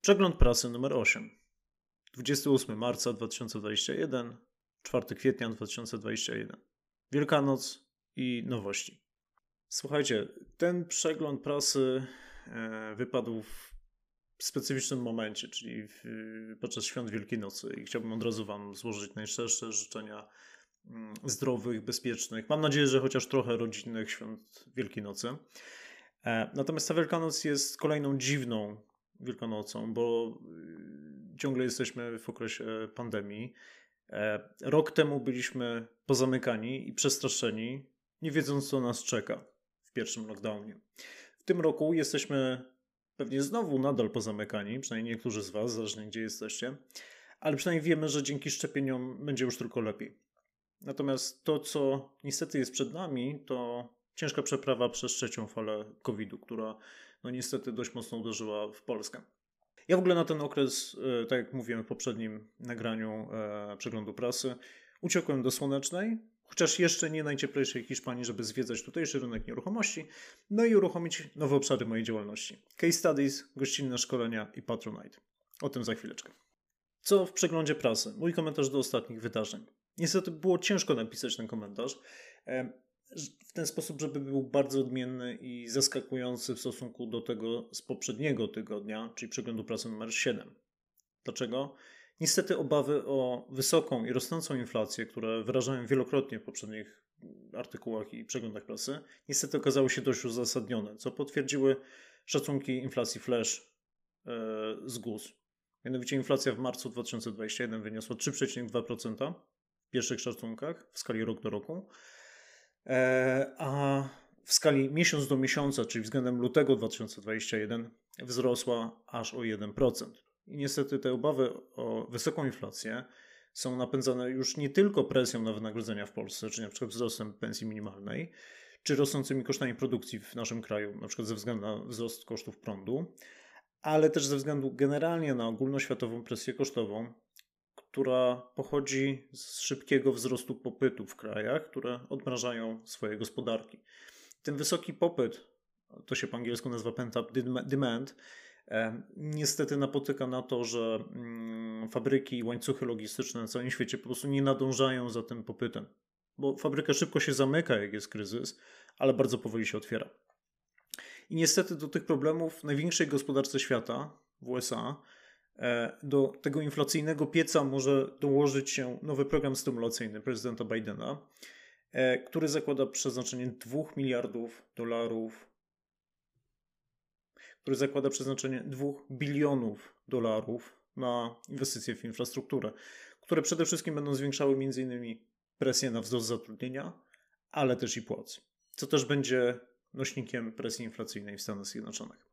Przegląd prasy numer 8. 28 marca 2021, 4 kwietnia 2021. Wielkanoc i nowości. Słuchajcie, ten przegląd prasy e, wypadł w specyficznym momencie, czyli w, podczas świąt Wielkiej Nocy i chciałbym od razu Wam złożyć najszczersze życzenia mm, zdrowych, bezpiecznych, mam nadzieję, że chociaż trochę rodzinnych świąt Wielkiej Nocy. E, natomiast ta Wielkanoc jest kolejną dziwną Wielkanocą, bo y, ciągle jesteśmy w okresie pandemii. E, rok temu byliśmy pozamykani i przestraszeni, nie wiedząc, co nas czeka w pierwszym lockdownie. W tym roku jesteśmy pewnie znowu nadal pozamykani, przynajmniej niektórzy z Was, zależnie gdzie jesteście, ale przynajmniej wiemy, że dzięki szczepieniom będzie już tylko lepiej. Natomiast to, co niestety jest przed nami, to ciężka przeprawa przez trzecią falę COVID-u, która no niestety dość mocno uderzyła w Polskę. Ja w ogóle na ten okres, e, tak jak mówiłem w poprzednim nagraniu e, przeglądu prasy, uciekłem do Słonecznej, chociaż jeszcze nie najcieplejszej Hiszpanii, żeby zwiedzać tutejszy rynek nieruchomości, no i uruchomić nowe obszary mojej działalności. Case studies, gościnne szkolenia i Patronite. O tym za chwileczkę. Co w przeglądzie prasy? Mój komentarz do ostatnich wydarzeń. Niestety było ciężko napisać ten komentarz w ten sposób, żeby był bardzo odmienny i zaskakujący w stosunku do tego z poprzedniego tygodnia, czyli przeglądu prasy numer 7. Dlaczego? Niestety obawy o wysoką i rosnącą inflację, które wyrażałem wielokrotnie w poprzednich artykułach i przeglądach prasy, niestety okazały się dość uzasadnione, co potwierdziły szacunki inflacji flash e, z GUS. Mianowicie inflacja w marcu 2021 wyniosła 3,2% w pierwszych szacunkach w skali rok do roku, a w skali miesiąc do miesiąca, czyli względem lutego 2021, wzrosła aż o 1%. I niestety te obawy o wysoką inflację są napędzane już nie tylko presją na wynagrodzenia w Polsce, czy na przykład wzrostem pensji minimalnej, czy rosnącymi kosztami produkcji w naszym kraju, na przykład ze względu na wzrost kosztów prądu, ale też ze względu generalnie na ogólnoświatową presję kosztową, która pochodzi z szybkiego wzrostu popytu w krajach, które odmrażają swoje gospodarki. Ten wysoki popyt, to się po angielsku nazywa pent-up demand, niestety napotyka na to, że mm, fabryki i łańcuchy logistyczne na całym świecie po prostu nie nadążają za tym popytem. Bo fabryka szybko się zamyka, jak jest kryzys, ale bardzo powoli się otwiera. I niestety do tych problemów w największej gospodarce świata, w USA, E, do tego inflacyjnego pieca może dołożyć się nowy program stymulacyjny prezydenta Bidena, e, który zakłada przeznaczenie 2 miliardów dolarów, który zakłada przeznaczenie 2 bilionów dolarów na inwestycje w infrastrukturę, które przede wszystkim będą zwiększały m.in. presję na wzrost zatrudnienia, ale też i płac, co też będzie nośnikiem presji inflacyjnej w Stanach Zjednoczonych.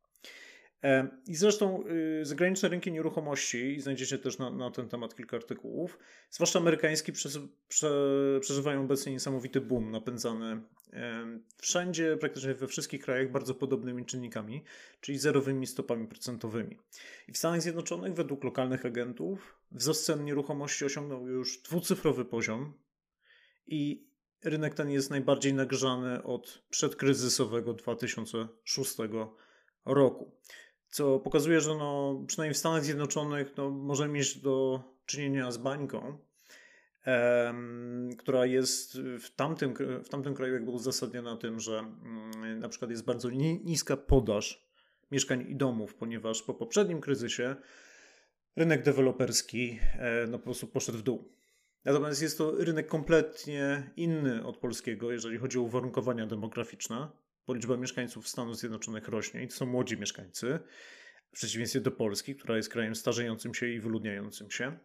E, I zresztą y, zagraniczne rynki nieruchomości, znajdziecie też na, na ten temat kilka artykułów, zwłaszcza amerykański, prze, prze, przeżywają obecnie niesamowity boom napędzany wszędzie, praktycznie we wszystkich krajach bardzo podobnymi czynnikami, czyli zerowymi stopami procentowymi. I w Stanach Zjednoczonych według lokalnych agentów wzrost cen nieruchomości osiągnął już dwucyfrowy poziom i rynek ten jest najbardziej nagrzany od przedkryzysowego 2006 roku co pokazuje, że no, przynajmniej w Stanach Zjednoczonych no, możemy mieć do czynienia z bańką, która jest w tamtym, w tamtym kraju jakby uzasadniona tym, że mm, na przykład jest bardzo niska podaż mieszkań i domów, ponieważ po poprzednim kryzysie rynek deweloperski e, no, po prostu poszedł w dół. Natomiast jest to rynek kompletnie inny od polskiego, jeżeli chodzi o uwarunkowania demograficzne bo liczba mieszkańców Stanów Zjednoczonych rośnie i to są młodzi mieszkańcy, w przeciwieństwie do Polski, która jest krajem starzejącym się i wyludniającym się.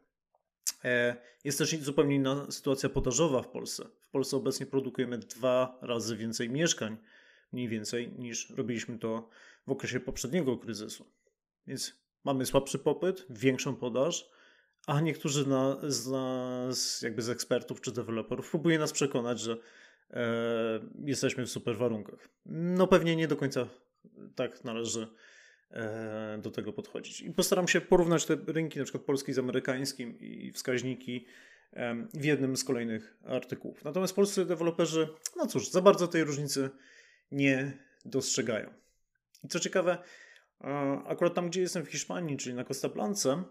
E, jest też zupełnie inna sytuacja podażowa w Polsce. W Polsce obecnie produkujemy dwa razy więcej mieszkań, mniej więcej, niż robiliśmy to w okresie poprzedniego kryzysu. Więc mamy słabszy popyt, większą podaż, a niektórzy z nas, jakby z ekspertów czy deweloperów, próbuje nas przekonać, że jesteśmy w super warunkach. No pewnie nie do końca tak należy e, do tego podchodzić. I postaram się porównać te rynki, na przykład polski z amerykańskim i wskaźniki e, w jednym z kolejnych artykułów. Natomiast polscy deweloperzy, no cóż, za bardzo tej różnicy nie dostrzegają. I co ciekawe, akurat tam, gdzie jestem w Hiszpanii, czyli na Costa Blanca,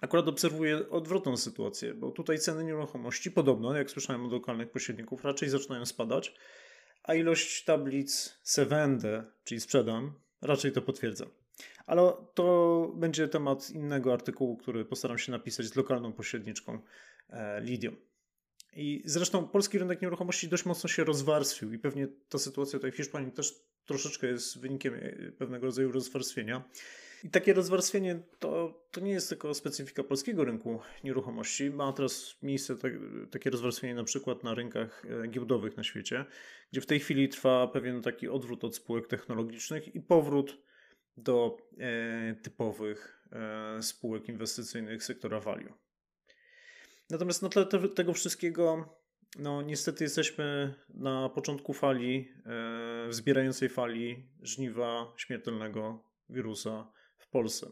akurat obserwuję odwrotną sytuację, bo tutaj ceny nieruchomości podobno, jak słyszałem od lokalnych pośredników, raczej zaczynają spadać, a ilość tablic se czyli sprzedam, raczej to potwierdza. Ale to będzie temat innego artykułu, który postaram się napisać z lokalną pośredniczką e, Lidią. I zresztą polski rynek nieruchomości dość mocno się rozwarstwił i pewnie ta sytuacja tutaj w Hiszpanii też troszeczkę jest wynikiem e, pewnego rodzaju rozwarstwienia. I takie rozwarstwienie to, to nie jest tylko specyfika polskiego rynku nieruchomości. Ma teraz miejsce tak, takie rozwarstwienie na przykład na rynkach e, giełdowych na świecie, gdzie w tej chwili trwa pewien taki odwrót od spółek technologicznych i powrót do e, typowych e, spółek inwestycyjnych sektora value. Natomiast na tle te, tego wszystkiego, no niestety jesteśmy na początku fali, e, wzbierającej fali żniwa śmiertelnego wirusa Polsce.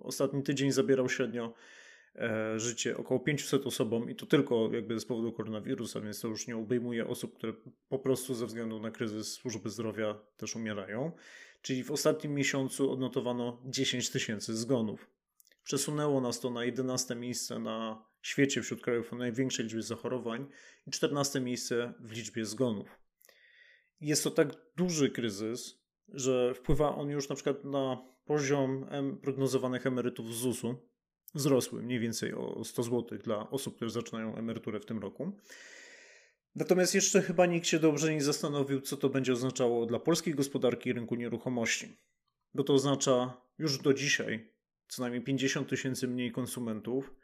Ostatni tydzień zabierał średnio e, życie około 500 osobom i to tylko jakby z powodu koronawirusa, więc to już nie obejmuje osób, które po prostu ze względu na kryzys służby zdrowia też umierają. Czyli w ostatnim miesiącu odnotowano 10 tysięcy zgonów. Przesunęło nas to na 11 miejsce na świecie wśród krajów o największej liczbie zachorowań i 14 miejsce w liczbie zgonów. Jest to tak duży kryzys, że wpływa on już na przykład na poziom prognozowanych emerytów z ZUS-u. Wzrosły mniej więcej o 100 zł dla osób, które zaczynają emeryturę w tym roku. Natomiast jeszcze chyba nikt się dobrze nie zastanowił, co to będzie oznaczało dla polskiej gospodarki i rynku nieruchomości. Bo to oznacza już do dzisiaj co najmniej 50 tysięcy mniej konsumentów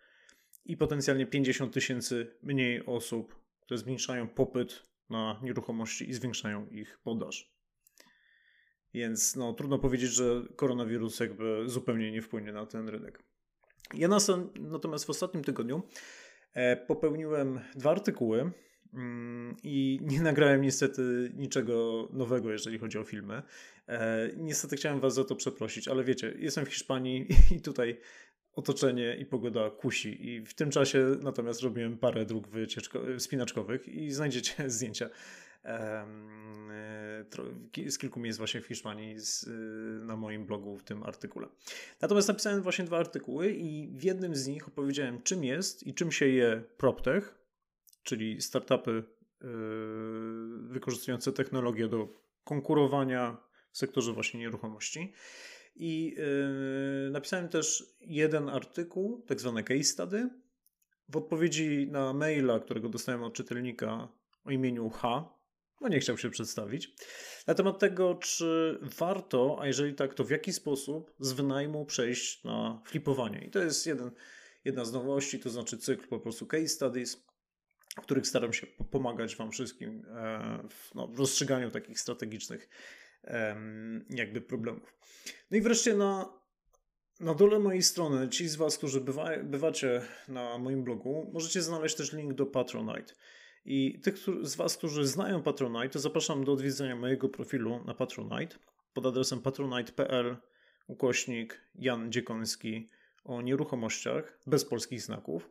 i potencjalnie 50 tysięcy mniej osób, które zmniejszają popyt na nieruchomości i zwiększają ich podaż. Więc no, trudno powiedzieć, że koronawirus jakby zupełnie nie wpłynie na ten rynek. Ja natomiast w ostatnim tygodniu e, popełniłem dwa artykuły mm, i nie nagrałem niestety niczego nowego, jeżeli chodzi o filmy. E, niestety chciałem Was za to przeprosić, ale wiecie, jestem w Hiszpanii i tutaj otoczenie i pogoda kusi. I w tym czasie natomiast robiłem parę dróg wspinaczkowych i znajdziecie zdjęcia z kilku miejsc właśnie w Hiszpanii z, na moim blogu w tym artykule. Natomiast napisałem właśnie dwa artykuły i w jednym z nich opowiedziałem czym jest i czym się je PropTech, czyli startupy yy, wykorzystujące technologię do konkurowania w sektorze właśnie nieruchomości. I yy, napisałem też jeden artykuł, tak zwany case study, w odpowiedzi na maila, którego dostałem od czytelnika o imieniu H, no nie chciał się przedstawić, na temat tego, czy warto, a jeżeli tak, to w jaki sposób z wynajmu przejść na flipowanie. I to jest jeden, jedna z nowości, to znaczy cykl po prostu case studies, w których staram się pomagać Wam wszystkim e, w, no, rozstrzyganiu takich strategicznych jakby problemów. No i wreszcie na, na dole mojej strony, ci z Was, którzy bywa, bywacie na moim blogu, możecie znaleźć też link do Patronite. I tych z Was, którzy znają Patronite, zapraszam do odwiedzenia mojego profilu na Patronite pod adresem patronite.pl ukośnik Jan Dziekoński o nieruchomościach bez polskich znaków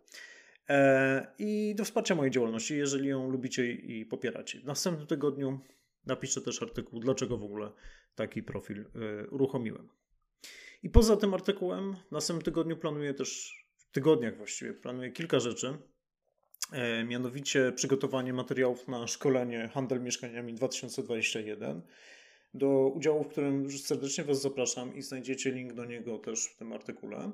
e, i do wsparcia mojej działalności, jeżeli ją lubicie i popieracie. W następnym tygodniu napiszę też artykuł, dlaczego w ogóle taki profil y, uruchomiłem. I poza tym artykułem w następnym tygodniu planuję też, w tygodniach właściwie, planuję kilka rzeczy. E, mianowicie przygotowanie materiałów na szkolenie Handel Mieszkaniami 2021, do udziału w którym serdecznie Was zapraszam i znajdziecie link do niego też w tym artykule.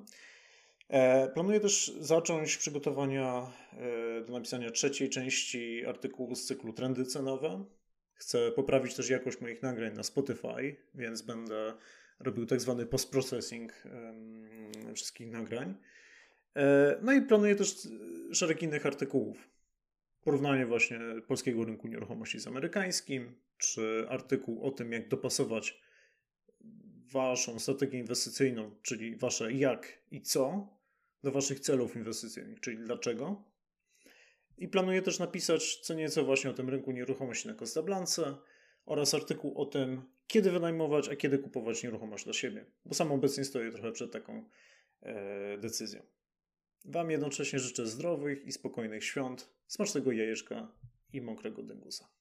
E, planuję też zacząć przygotowania e, do napisania trzeciej części artykułu z cyklu Trendy cenowe. Chcę poprawić też jakość moich nagrań na Spotify, więc będę robił tak zwany post-processing wszystkich nagrań. E, no i planuję też e, szereg innych artykułów. Porównanie właśnie polskiego rynku nieruchomości z amerykańskim, czy artykuł o tym, jak dopasować waszą strategię inwestycyjną, czyli wasze jak i co, do waszych celów inwestycyjnych, czyli dlaczego. I planuję też napisać co nieco właśnie o tym rynku nieruchomości na Costa Blance oraz artykuł o tym, kiedy wynajmować, a kiedy kupować nieruchomość dla siebie, bo sam obecnie stoję trochę przed taką e, decyzją. Wam jednocześnie życzę zdrowych i spokojnych świąt, smacznego jajeczka i mokrego dęgusa.